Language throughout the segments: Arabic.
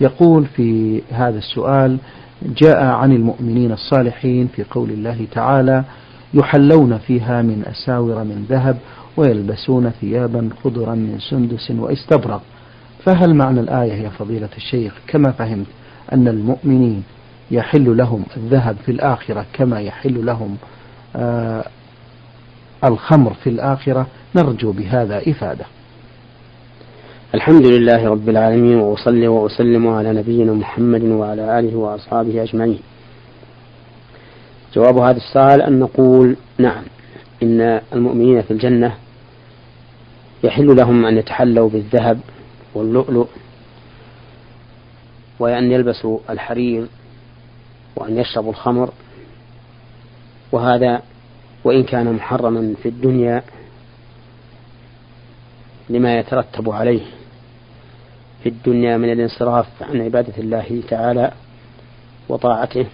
يقول في هذا السؤال جاء عن المؤمنين الصالحين في قول الله تعالى يحلون فيها من أساور من ذهب ويلبسون ثيابا خضرا من سندس واستبرق. فهل معنى الآية يا فضيلة الشيخ؟ كما فهمت أن المؤمنين يحل لهم الذهب في الآخرة كما يحل لهم آه الخمر في الآخرة نرجو بهذا إفادة. الحمد لله رب العالمين وأصلي وأسلم على نبينا محمد وعلى آله وأصحابه أجمعين. جواب هذا السؤال أن نقول نعم إن المؤمنين في الجنة يحل لهم أن يتحلوا بالذهب واللؤلؤ وأن يلبسوا الحرير وأن يشربوا الخمر وهذا وإن كان محرما في الدنيا لما يترتب عليه. في الدنيا من الانصراف عن عبادة الله تعالى وطاعته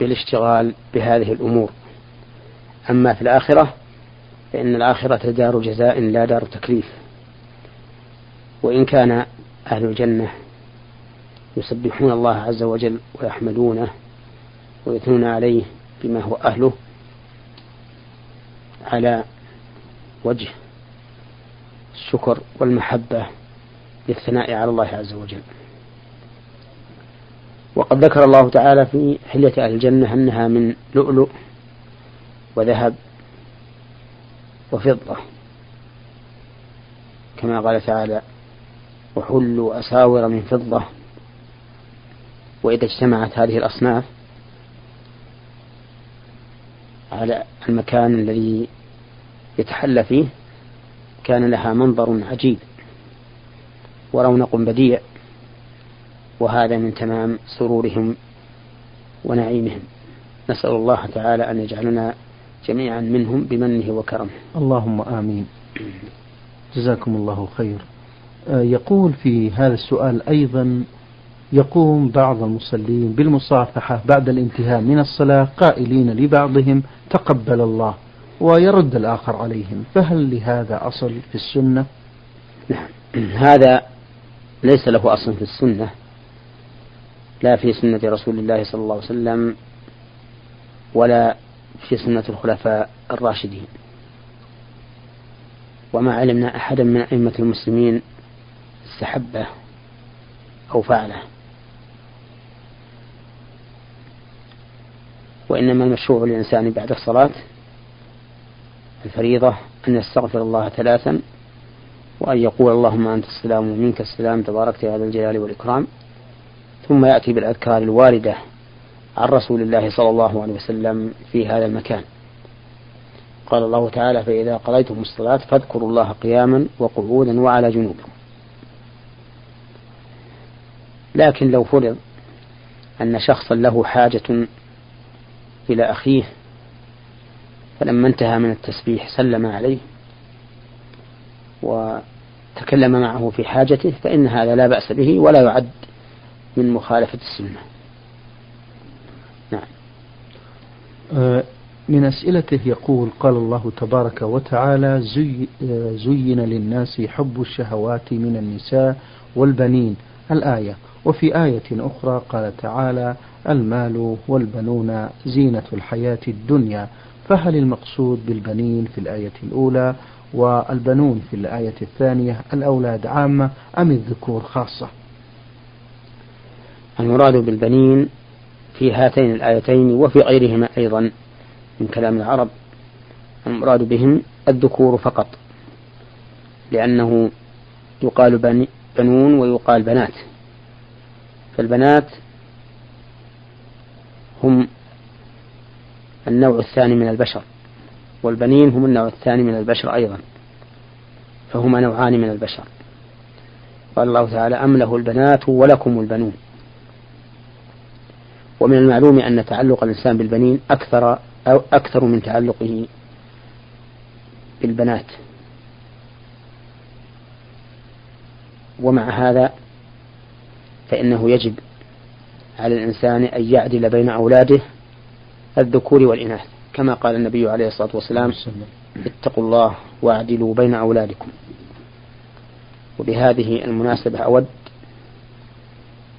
بالاشتغال بهذه الأمور. أما في الآخرة فإن الآخرة دار جزاء لا دار تكليف. وإن كان أهل الجنة يسبحون الله عز وجل ويحمدونه ويثنون عليه بما هو أهله على وجه الشكر والمحبة للثناء على الله عز وجل. وقد ذكر الله تعالى في حلية أهل الجنة أنها من لؤلؤ وذهب وفضة. كما قال تعالى وحلوا أساور من فضة. وإذا اجتمعت هذه الأصناف على المكان الذي يتحلى فيه كان لها منظر عجيب. ورونق بديع وهذا من تمام سرورهم ونعيمهم. نسأل الله تعالى أن يجعلنا جميعا منهم بمنه وكرمه. اللهم آمين. جزاكم الله خير. آه، يقول في هذا السؤال أيضا يقوم بعض المصلين بالمصافحة بعد الانتهاء من الصلاة قائلين لبعضهم تقبل الله ويرد الآخر عليهم. فهل لهذا أصل في السنة؟ نعم. هذا ليس له أصل في السنة لا في سنة رسول الله صلى الله عليه وسلم ولا في سنة الخلفاء الراشدين. وما علمنا أحدا من أئمة المسلمين استحبه أو فعله. وإنما المشروع للإنسان بعد الصلاة الفريضة أن يستغفر الله ثلاثا وأن يقول اللهم أنت السلام ومنك السلام تباركت يا ذا الجلال والإكرام. ثم يأتي بالأذكار الواردة عن رسول الله صلى الله عليه وسلم في هذا المكان. قال الله تعالى فإذا قضيتم الصلاة فاذكروا الله قياما وقعودا وعلى جنوبكم. لكن لو فرض أن شخصا له حاجة إلى أخيه فلما انتهى من التسبيح سلم عليه وتكلم معه في حاجته فإن هذا لا بأس به ولا يعد من مخالفة السنة. نعم. آه، من أسئلته يقول قال الله تبارك وتعالى زي آه، زين للناس حب الشهوات من النساء والبنين. الآية وفي آية أخرى قال تعالى المال والبنون زينة الحياة الدنيا. فهل المقصود بالبنين في الآية الأولى والبنون في الآية الثانية الأولاد عامة أم الذكور خاصة؟ المراد بالبنين في هاتين الآيتين وفي غيرهما أيضا من كلام العرب المراد بهم الذكور فقط لأنه يقال بنون ويقال بنات فالبنات هم النوع الثاني من البشر. والبنين هم النوع الثاني من البشر أيضا فهما نوعان من البشر. قال الله تعالى أم له البنات ولكم البنون. ومن المعلوم أن تعلق الإنسان بالبنين أكثر أو أكثر من تعلقه بالبنات. ومع هذا فإنه يجب على الإنسان أن يعدل بين أولاده الذكور والإناث. كما قال النبي عليه الصلاة والسلام اتقوا الله واعدلوا بين أولادكم. وبهذه المناسبة أود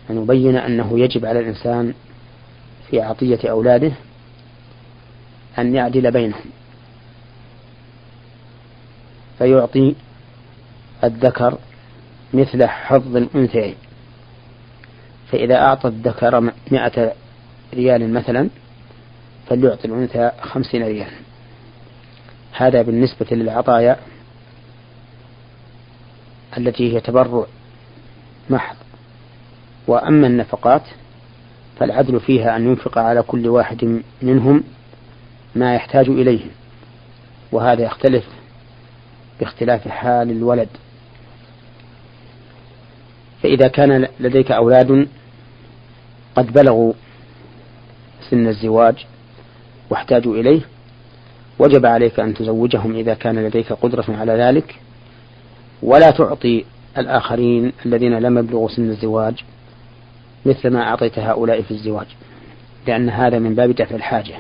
أن يبين أنه يجب على الإنسان في عطية أولاده أن يعدل بينهم. فيعطي الذكر مثل حظ الأنثيين. فإذا أعطى الذكر مئة ريال مثلا فليعطي الأنثى خمسين ريال هذا بالنسبة للعطايا التي هي تبرع محض. وأما النفقات فالعدل فيها أن ينفق على كل واحد منهم ما يحتاج إليه. وهذا يختلف باختلاف حال الولد. فإذا كان لديك أولاد قد بلغوا سن الزواج واحتاجوا إليه. وجب عليك أن تزوجهم إذا كان لديك قدرة على ذلك. ولا تعطي الآخرين الذين لم يبلغوا سن الزواج مثل ما أعطيت هؤلاء في الزواج لأن هذا من باب دفع الحاجة.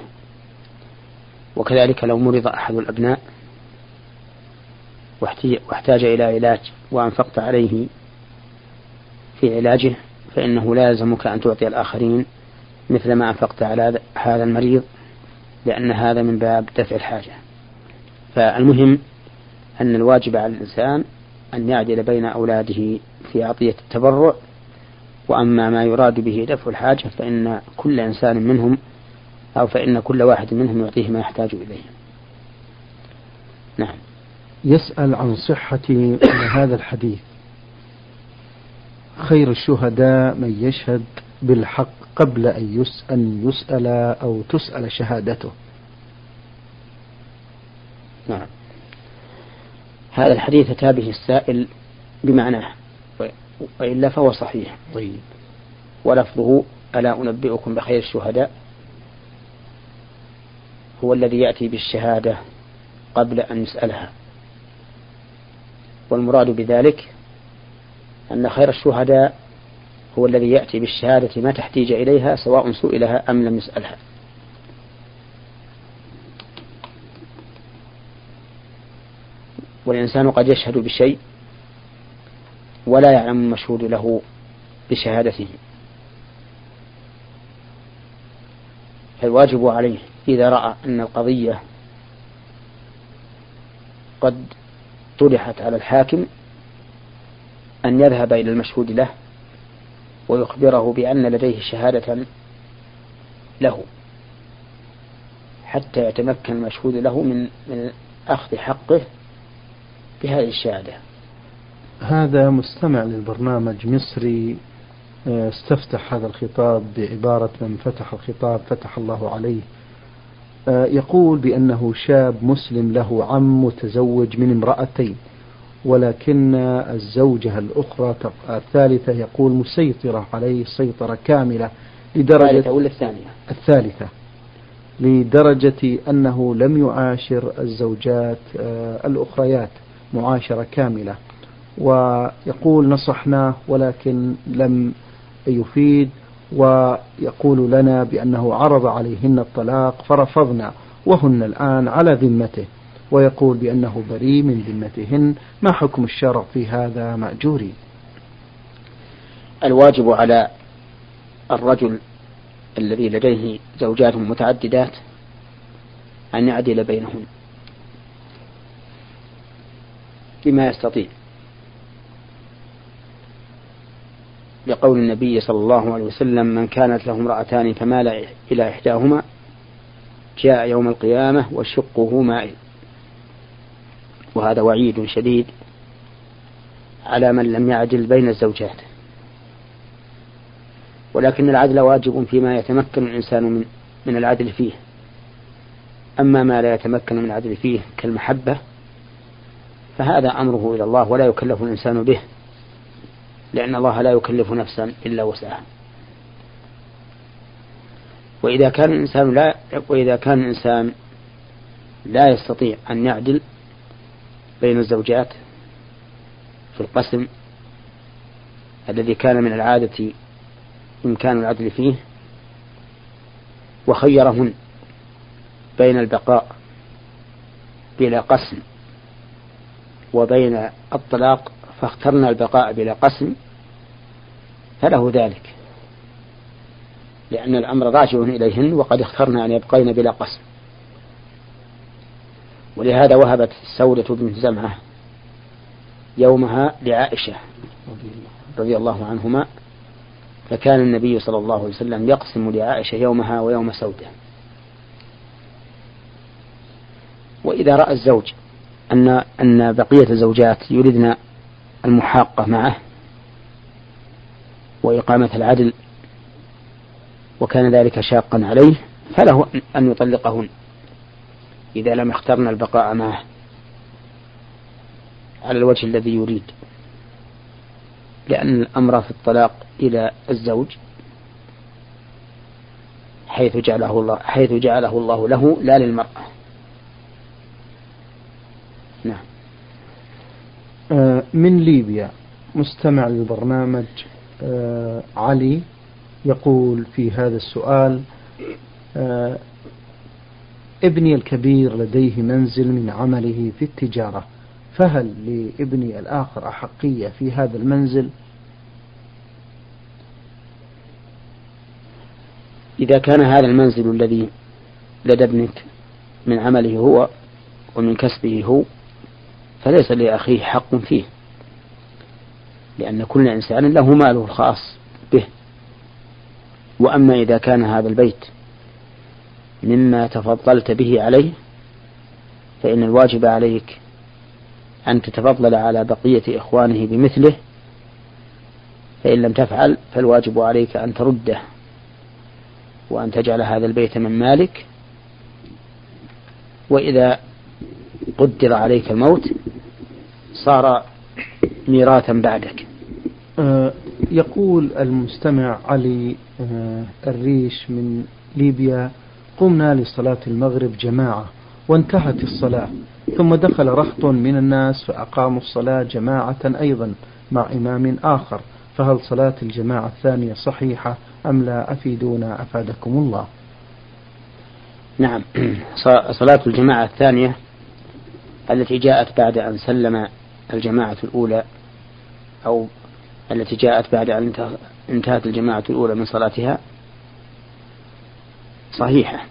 وكذلك لو مرض أحد الأبناء واحتاج إلى علاج وأنفقت عليه في علاجه فإنه لا يلزمك أن تعطي الآخرين مثل ما أنفقت على هذا المريض. لأن هذا من باب دفع الحاجة. فالمهم أن الواجب على الإنسان أن يعدل بين أولاده في عطية التبرع وأما ما يراد به دفع الحاجة فإن كل إنسان منهم أو فإن كل واحد منهم يعطيه ما يحتاج إليه. نعم. يسأل عن صحة هذا الحديث. خير الشهداء من يشهد بالحق قبل أن يسأل, يسأل أو تسأل شهادته. نعم. هذا الحديث أتى به السائل بمعناه وإلا فهو صحيح. طيب. ولفظه ألا أنبئكم بخير الشهداء؟ هو الذي يأتي بالشهادة قبل أن يسألها. والمراد بذلك أن خير الشهداء هو الذي يأتي بالشهادة ما تحتيج إليها سواء سئلها أم لم يسألها. والإنسان قد يشهد بشيء ولا يعلم المشهود له بشهادته. فالواجب عليه إذا رأى أن القضية قد طرحت على الحاكم أن يذهب إلى المشهود له ويخبره بأن لديه شهادة له حتى يتمكن المشهود له من من أخذ حقه بهذه الشهادة. هذا مستمع للبرنامج مصري آه، استفتح هذا الخطاب بعبارة من فتح الخطاب فتح الله عليه. آه، يقول بأنه شاب مسلم له عم متزوج من امرأتين. ولكن الزوجة الأخرى الثالثة يقول مسيطرة عليه سيطرة كاملة لدرجة الثالثة ولا الثانية؟ الثالثة. لدرجة أنه لم يعاشر الزوجات آه، الأخريات معاشرة كاملة. ويقول نصحناه ولكن لم يفيد ويقول لنا بأنه عرض عليهن الطلاق فرفضنا وهن الآن على ذمته. ويقول بأنه بريء من ذمتهن. ما حكم الشرع في هذا مأجوري؟ الواجب على الرجل الذي لديه زوجات متعددات أن يعدل بينهن بما يستطيع. لقول النبي صلى الله عليه وسلم من كانت له امرأتان فمال إلى إحداهما جاء يوم القيامة وشقه مائل. وهذا وعيد شديد على من لم يعدل بين الزوجات. ولكن العدل واجب فيما يتمكن الإنسان من من العدل فيه. أما ما لا يتمكن من العدل فيه كالمحبة فهذا أمره إلى الله ولا يكلف الإنسان به لأن الله لا يكلف نفسا إلا وسعها. وإذا كان الإنسان لا وإذا كان الإنسان لا يستطيع أن يعدل بين الزوجات في القسم الذي كان من العادة إمكان العدل فيه وخيرهن بين البقاء بلا قسم وبين الطلاق فاخترنا البقاء بلا قسم فله ذلك لأن الأمر راجع إليهن وقد اخترنا أن يبقين بلا قسم. ولهذا وهبت سودة بنت زمعة يومها لعائشة رضي الله عنهما فكان النبي صلى الله عليه وسلم يقسم لعائشة يومها ويوم سودة. وإذا رأى الزوج أن أن بقية الزوجات يريدن المحاقة معه وإقامة العدل وكان ذلك شاقا عليه فله أن يطلقهن. إذا لم يخترن البقاء معه. على الوجه الذي يريد. لأن الأمر في الطلاق إلى الزوج. حيث جعله الله حيث جعله الله له لا للمرأة. نعم. آه، من ليبيا مستمع للبرنامج آه، علي يقول في هذا السؤال آه، ابني الكبير لديه منزل من عمله في التجارة فهل لابني الآخر أحقية في هذا المنزل؟ إذا كان هذا المنزل الذي لدى ابنك من عمله هو ومن كسبه هو فليس لأخيه حق فيه لأن كل إنسان له ماله الخاص به. وأما إذا كان هذا البيت مما تفضلت به عليه فإن الواجب عليك أن تتفضل على بقية إخوانه بمثله فإن لم تفعل فالواجب عليك أن ترده وأن تجعل هذا البيت من مالك وإذا قدر عليك الموت صار ميراثا بعدك. آه يقول المستمع علي آه الريش من ليبيا قمنا لصلاة المغرب جماعة وانتهت الصلاة ثم دخل رهط من الناس فأقاموا الصلاة جماعة أيضا مع إمام آخر. فهل صلاة الجماعة الثانية صحيحة أم لا؟ أفيدونا أفادكم الله. نعم. صلاة الجماعة الثانية التي جاءت بعد أن سلم الجماعة الأولى أو التي جاءت بعد أن انتهت الجماعة الأولى من صلاتها صحيحة.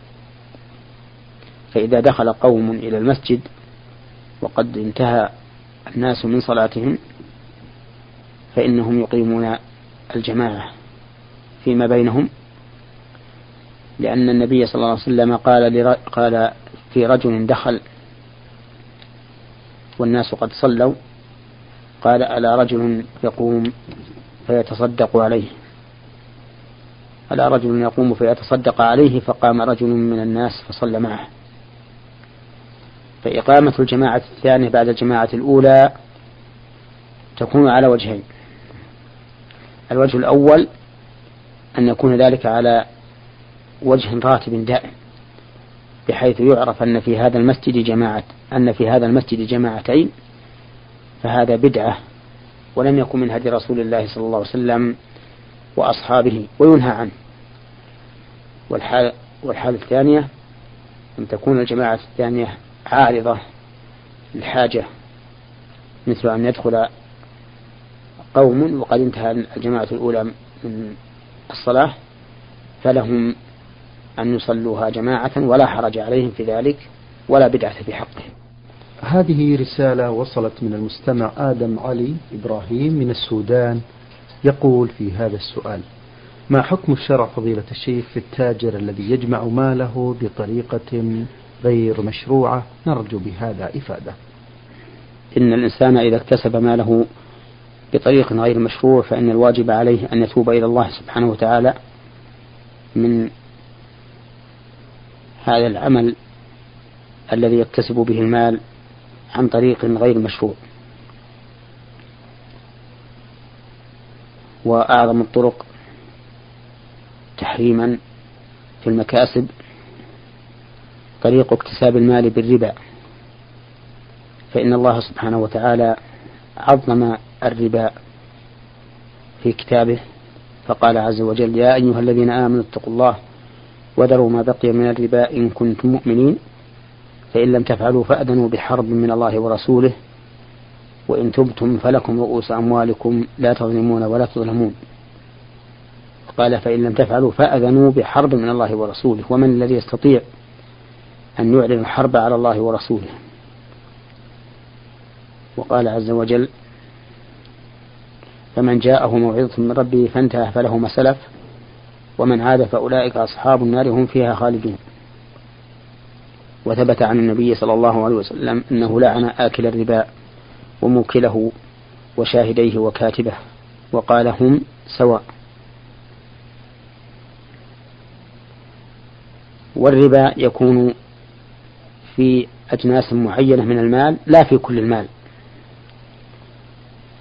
فإذا دخل قوم إلى المسجد وقد انتهى الناس من صلاتهم فإنهم يقيمون الجماعة فيما بينهم لأن النبي صلى الله عليه وسلم قال قال في رجل دخل والناس قد صلوا قال ألا رجل يقوم فيتصدق عليه؟ ألا رجل يقوم فيتصدق عليه فقام رجل من الناس فصلى معه. فإقامة الجماعة الثانية بعد الجماعة الأولى تكون على وجهين. الوجه الأول أن يكون ذلك على وجه راتب دائم بحيث يعرف أن في هذا المسجد جماعة أن في هذا المسجد جماعتين فهذا بدعة ولم يكن من هدي رسول الله صلى الله عليه وسلم وأصحابه وينهى عنه. والحال والحالة الثانية أن تكون الجماعة الثانية عارضة للحاجة مثل أن يدخل قوم وقد انتهى الجماعة الأولى من الصلاة فلهم أن يصلوها جماعة ولا حرج عليهم في ذلك ولا بدعة في حقهم. هذه رسالة وصلت من المستمع آدم علي إبراهيم من السودان. يقول في هذا السؤال ما حكم الشرع فضيلة الشيخ في التاجر الذي يجمع ماله بطريقة غير مشروعة؟ نرجو بهذا إفادة. إن الإنسان إذا اكتسب ماله بطريق غير مشروع فإن الواجب عليه أن يتوب إلى الله سبحانه وتعالى من هذا العمل الذي يكتسب به المال عن طريق غير مشروع. وأعظم الطرق تحريما في المكاسب طريق اكتساب المال بالربا. فإن الله سبحانه وتعالى عظم الربا في كتابه فقال عز وجل يا أيها الذين آمنوا اتقوا الله وذروا ما بقي من الربا إن كنتم مؤمنين فإن لم تفعلوا فأذنوا بحرب من الله ورسوله وإن تبتم فلكم رؤوس أموالكم لا تظلمون ولا تظلمون. قال فإن لم تفعلوا فأذنوا بحرب من الله ورسوله ومن الذي يستطيع أن يعلن الحرب على الله ورسوله؟ وقال عز وجل فمن جاءه موعظة من ربه فانتهى فله ما سلف ومن عاد فأولئك أصحاب النار هم فيها خالدون. وثبت عن النبي صلى الله عليه وسلم أنه لعن آكل الربا. وموكله وشاهديه وكاتبه وقال هم سواء. والربا يكون في أجناس معينة من المال لا في كل المال.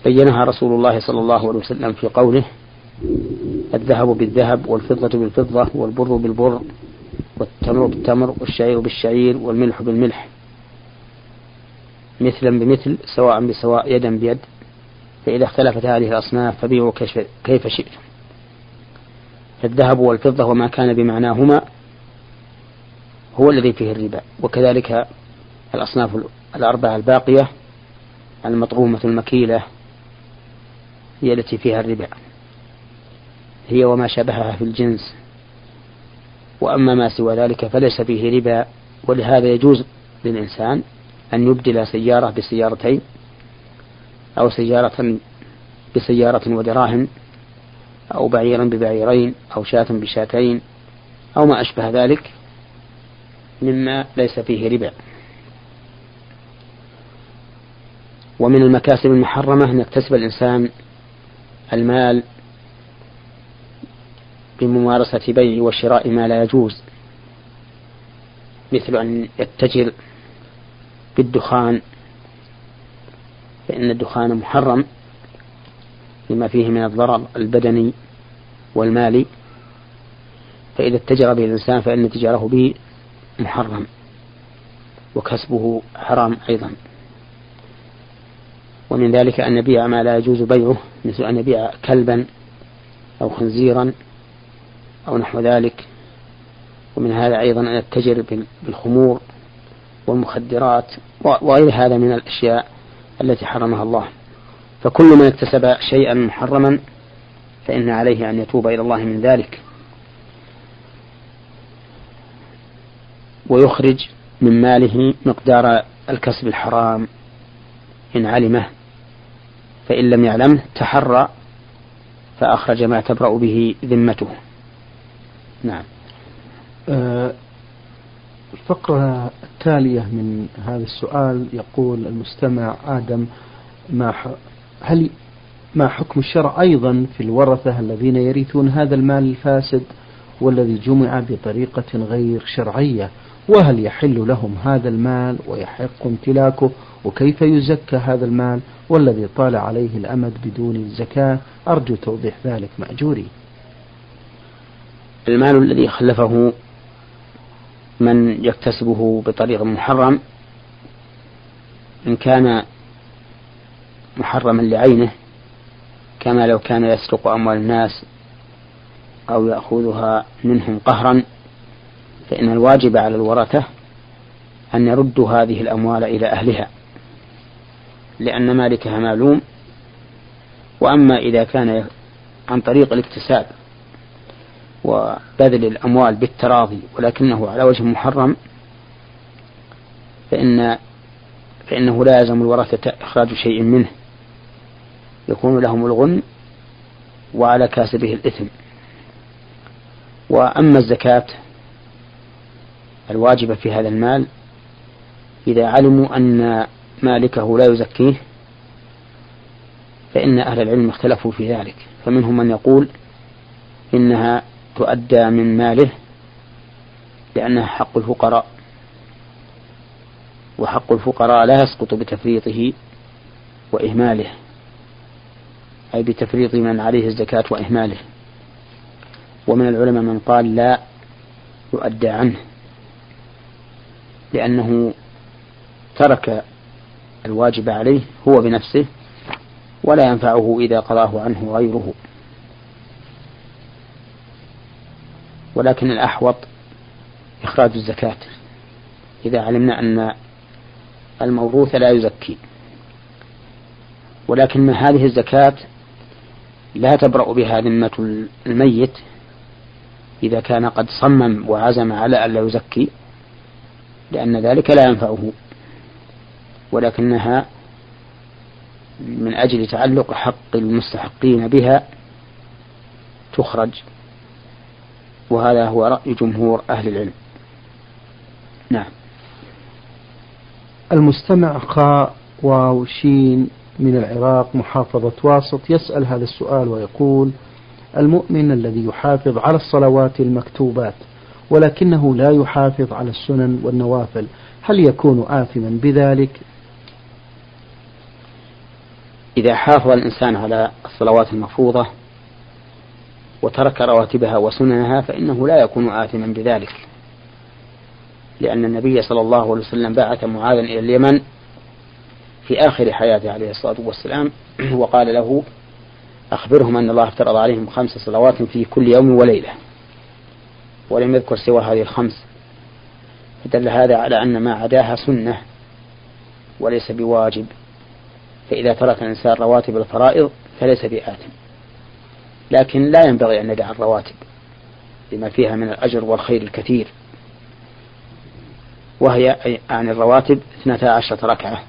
بينها رسول الله صلى الله عليه وسلم في قوله الذهب بالذهب والفضة بالفضة والبر بالبر والتمر بالتمر والشعير بالشعير والملح بالملح. مثلا بمثل سواء بسواء يدا بيد فإذا اختلفت هذه الأصناف فبيعوا كيف شئتم. فالذهب والفضة وما كان بمعناهما هو الذي فيه الربا. وكذلك الأصناف الأربعة الباقية المطعومة المكيلة هي التي فيها الربا. هي وما شابهها في الجنس. وأما ما سوى ذلك فليس فيه ربا ولهذا يجوز للإنسان أن يبدل سيارة بسيارتين أو سيارة بسيارة ودراهم أو بعيرا ببعيرين أو شاة بشاتين أو ما أشبه ذلك مما ليس فيه ربا ومن المكاسب المحرمة أن يكتسب الإنسان المال بممارسة بيع وشراء ما لا يجوز مثل أن يتجر بالدخان فإن الدخان محرم لما فيه من الضرر البدني والمالي فإذا اتجر به الإنسان فإن تجاره به محرم وكسبه حرام أيضا. ومن ذلك أن يبيع ما لا يجوز بيعه مثل أن يبيع كلبا أو خنزيرا أو نحو ذلك. ومن هذا أيضا أن يتجر بالخمور والمخدرات وغير هذا من الأشياء التي حرمها الله. فكل من اكتسب شيئا محرما فإن عليه أن يتوب إلى الله من ذلك. ويخرج من ماله مقدار الكسب الحرام. إن علمه فإن لم يعلمه تحرى فأخرج ما تبرأ به ذمته. نعم. آه، الفقرة التالية من هذا السؤال يقول المستمع آدم ما هل ما حكم الشرع أيضا في الورثة الذين يرثون هذا المال الفاسد والذي جمع بطريقة غير شرعية؟ وهل يحل لهم هذا المال ويحق امتلاكه؟ وكيف يزكى هذا المال والذي طال عليه الأمد بدون الزكاة؟ أرجو توضيح ذلك مأجوري. المال الذي خلفه من يكتسبه بطريق محرم إن كان محرما لعينه كما لو كان يسرق أموال الناس أو يأخذها منهم قهرا فإن الواجب على الورثة أن يردوا هذه الأموال إلى أهلها لأن مالكها معلوم وأما إذا كان عن طريق الاكتساب وبذل الأموال بالتراضي ولكنه على وجه محرم فإن فإنه لا يلزم الورثة إخراج شيء منه. يكون لهم الغن وعلى كاسبه الإثم. وأما الزكاة الواجبة في هذا المال إذا علموا أن مالكه لا يزكيه فإن أهل العلم اختلفوا في ذلك. فمنهم من يقول إنها تؤدى من ماله لأنها حق الفقراء. وحق الفقراء لا يسقط بتفريطه وإهماله أي بتفريط من عليه الزكاة وإهماله. ومن العلماء من قال لا يؤدى عنه لأنه ترك الواجب عليه هو بنفسه ولا ينفعه إذا قضاه عنه غيره. ولكن الأحوط إخراج الزكاة. إذا علمنا أن الموروث لا يزكي. ولكن هذه الزكاة لا تبرأ بها ذمة الميت إذا كان قد صمم وعزم على ألا يزكي لأن ذلك لا ينفعه. ولكنها من أجل تعلق حق المستحقين بها تخرج. وهذا هو رأي جمهور أهل العلم. نعم. المستمع خاء واو شين من العراق محافظة واسط يسأل هذا السؤال ويقول المؤمن الذي يحافظ على الصلوات المكتوبات ولكنه لا يحافظ على السنن والنوافل هل يكون آثما بذلك؟ إذا حافظ الإنسان على الصلوات المفروضة وترك رواتبها وسننها فإنه لا يكون آثما بذلك. لأن النبي صلى الله عليه وسلم بعث معاذا إلى اليمن في آخر حياته عليه الصلاة والسلام وقال له أخبرهم أن الله افترض عليهم خمس صلوات في كل يوم وليلة ولم يذكر سوى هذه الخمس. فدل هذا على أن ما عداها سنة وليس بواجب. فإذا ترك الإنسان رواتب الفرائض فليس بآثم. لكن لا ينبغي أن ندع الرواتب لما فيها من الأجر والخير الكثير. وهي عن الرواتب اثنتا عشرة ركعة.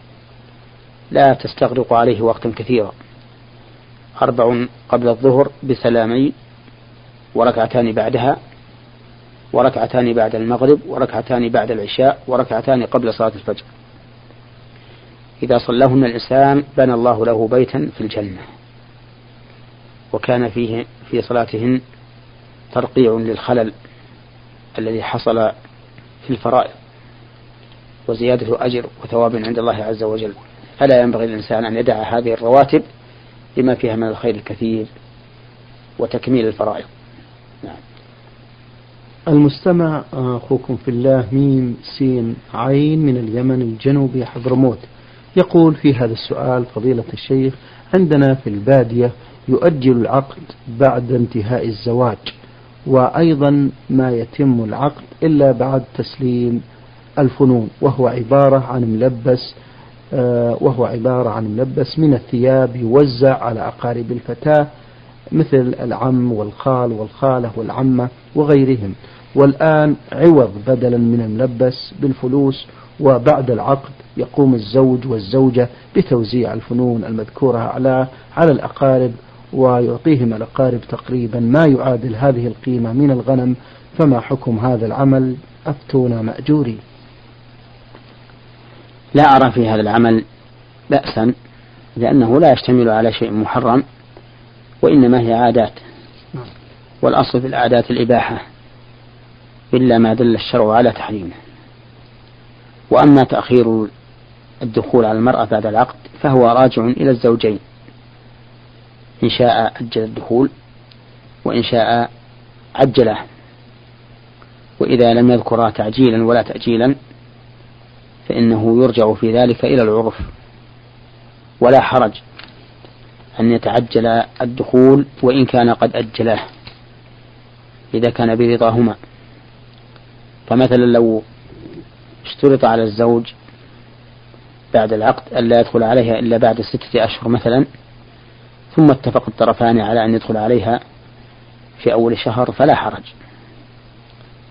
لا تستغرق عليه وقتا كثيرا. أربع قبل الظهر بسلامين وركعتان بعدها وركعتان بعد المغرب وركعتان بعد العشاء وركعتان قبل صلاة الفجر. إذا صلاهن الإنسان بنى الله له بيتا في الجنة. وكان فيه في صلاتهن ترقيع للخلل الذي حصل في الفرائض وزيادة أجر وثواب عند الله عز وجل. فلا ينبغي للإنسان أن يدع هذه الرواتب لما فيها من الخير الكثير وتكميل الفرائض. نعم. المستمع أخوكم في الله ميم سين عين من اليمن الجنوبي حضرموت. يقول في هذا السؤال فضيلة الشيخ عندنا في البادية يؤجل العقد بعد انتهاء الزواج وأيضا ما يتم العقد إلا بعد تسليم الفنون وهو عبارة عن ملبس آه، وهو عبارة عن ملبس من الثياب يوزع على أقارب الفتاة مثل العم والخال والخالة والعمة وغيرهم. والآن عوض بدلا من الملبس بالفلوس وبعد العقد يقوم الزوج والزوجة بتوزيع الفنون المذكورة على على الأقارب ويعطيهم الأقارب تقريبا ما يعادل هذه القيمة من الغنم فما حكم هذا العمل؟ أفتونا مأجورين لا أرى في هذا العمل بأسا لأنه لا يشتمل على شيء محرم وإنما هي عادات. نعم. والأصل في العادات الإباحة إلا ما دل الشرع على تحريمه وأما تأخير الدخول على المرأة بعد العقد فهو راجع إلى الزوجين. إن شاء أجل الدخول وإن شاء عجله. وإذا لم يذكرا تعجيلا ولا تأجيلا فإنه يرجع في ذلك إلى العرف. ولا حرج أن يتعجل الدخول وإن كان قد أجلاه إذا كان برضاهما. فمثلا لو اشترط على الزوج بعد العقد ألا يدخل عليها إلا بعد ستة أشهر مثلا ثم اتفق الطرفان على أن يدخل عليها في أول شهر فلا حرج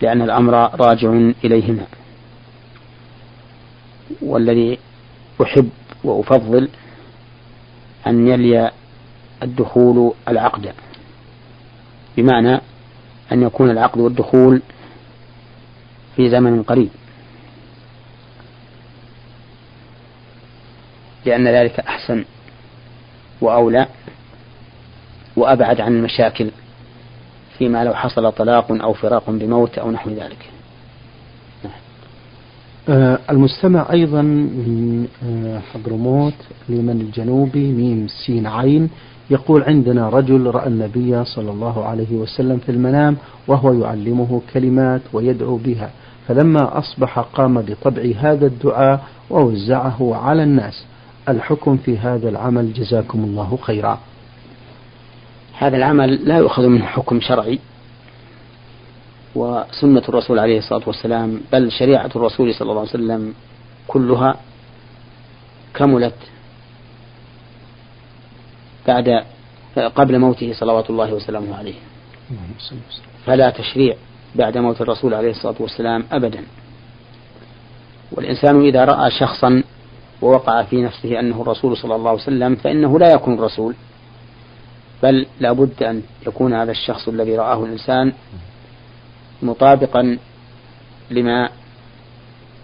لأن الأمر راجع إليهما. والذي أحب وأفضل أن يلي الدخول العقد بمعنى أن يكون العقد والدخول في زمن قريب. لأن ذلك أحسن وأولى وأبعد عن المشاكل فيما لو حصل طلاق أو فراق بموت أو نحو ذلك. آه المستمع أيضا من آه حضرموت اليمن الجنوبي ميم سين عين يقول عندنا رجل رأى النبي صلى الله عليه وسلم في المنام وهو يعلمه كلمات ويدعو بها فلما أصبح قام بطبع هذا الدعاء ووزعه على الناس. الحكم في هذا العمل جزاكم الله خيرا. هذا العمل لا يؤخذ منه حكم شرعي وسنة الرسول عليه الصلاة والسلام بل شريعة الرسول صلى الله عليه وسلم كلها كملت بعد قبل موته صلوات الله وسلامه عليه. فلا تشريع بعد موت الرسول عليه الصلاة والسلام أبدا. والإنسان إذا رأى شخصا ووقع في نفسه أنه الرسول صلى الله عليه وسلم فإنه لا يكون رسول بل لا بد أن يكون هذا الشخص الذي رآه الإنسان مطابقا لما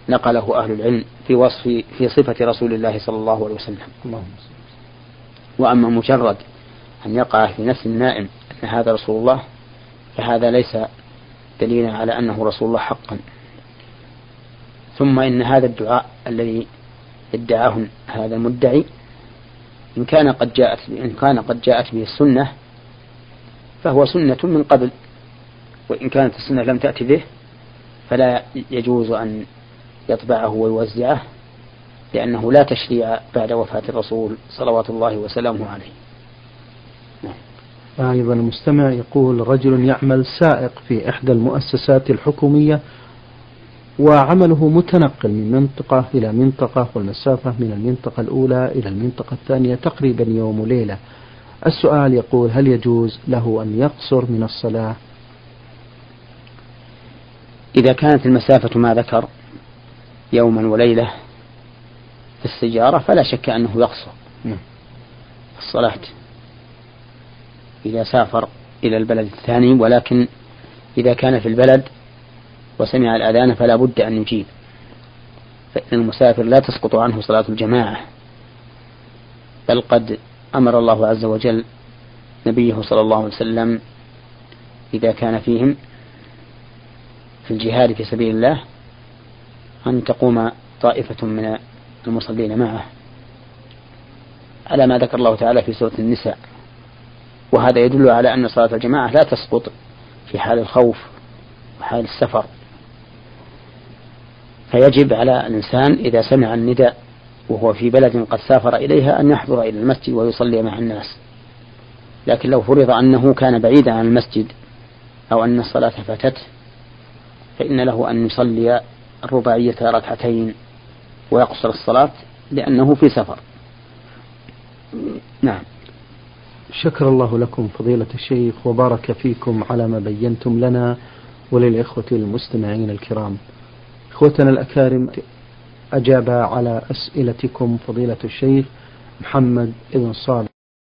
نقله أهل العلم في وصف في صفة رسول الله صلى الله عليه وسلم. وأما مجرد أن يقع في نفس النائم أن هذا رسول الله فهذا ليس دليلا على أنه رسول الله حقا. ثم إن هذا الدعاء الذي ادعاه هذا المدعي إن كان قد جاءت إن كان قد جاءت به السنة فهو سنة من قبل وإن كانت السنة لم تأتي به فلا يجوز أن يطبعه ويوزعه لأنه لا تشريع بعد وفاة الرسول صلوات الله وسلامه عليه نعم. أيضا المستمع يقول رجل يعمل سائق في إحدى المؤسسات الحكومية وعمله متنقل من منطقة إلى منطقة والمسافة من المنطقة الأولى إلى المنطقة الثانية تقريبا يوم وليلة. السؤال يقول هل يجوز له أن يقصر من الصلاة؟ إذا كانت المسافة ما ذكر يوما وليلة في السيارة فلا شك أنه يقصر. نعم. الصلاة إذا سافر إلى البلد الثاني ولكن إذا كان في البلد وسمع الأذان فلا بد أن يجيب. فإن المسافر لا تسقط عنه صلاة الجماعة. بل قد أمر الله عز وجل نبيه صلى الله عليه وسلم إذا كان فيهم في الجهاد في سبيل الله أن تقوم طائفة من المصلين معه. على ما ذكر الله تعالى في سورة النساء. وهذا يدل على أن صلاة الجماعة لا تسقط في حال الخوف وحال السفر. فيجب على الإنسان إذا سمع النداء وهو في بلد قد سافر إليها أن يحضر إلى المسجد ويصلي مع الناس. لكن لو فرض أنه كان بعيدا عن المسجد أو أن الصلاة فاتته فإن له أن يصلي الرباعية ركعتين ويقصر الصلاة لأنه في سفر. نعم. شكر الله لكم فضيلة الشيخ وبارك فيكم على ما بينتم لنا وللإخوة المستمعين الكرام. إخوتنا الأكارم أجاب على أسئلتكم فضيلة الشيخ محمد بن صالح.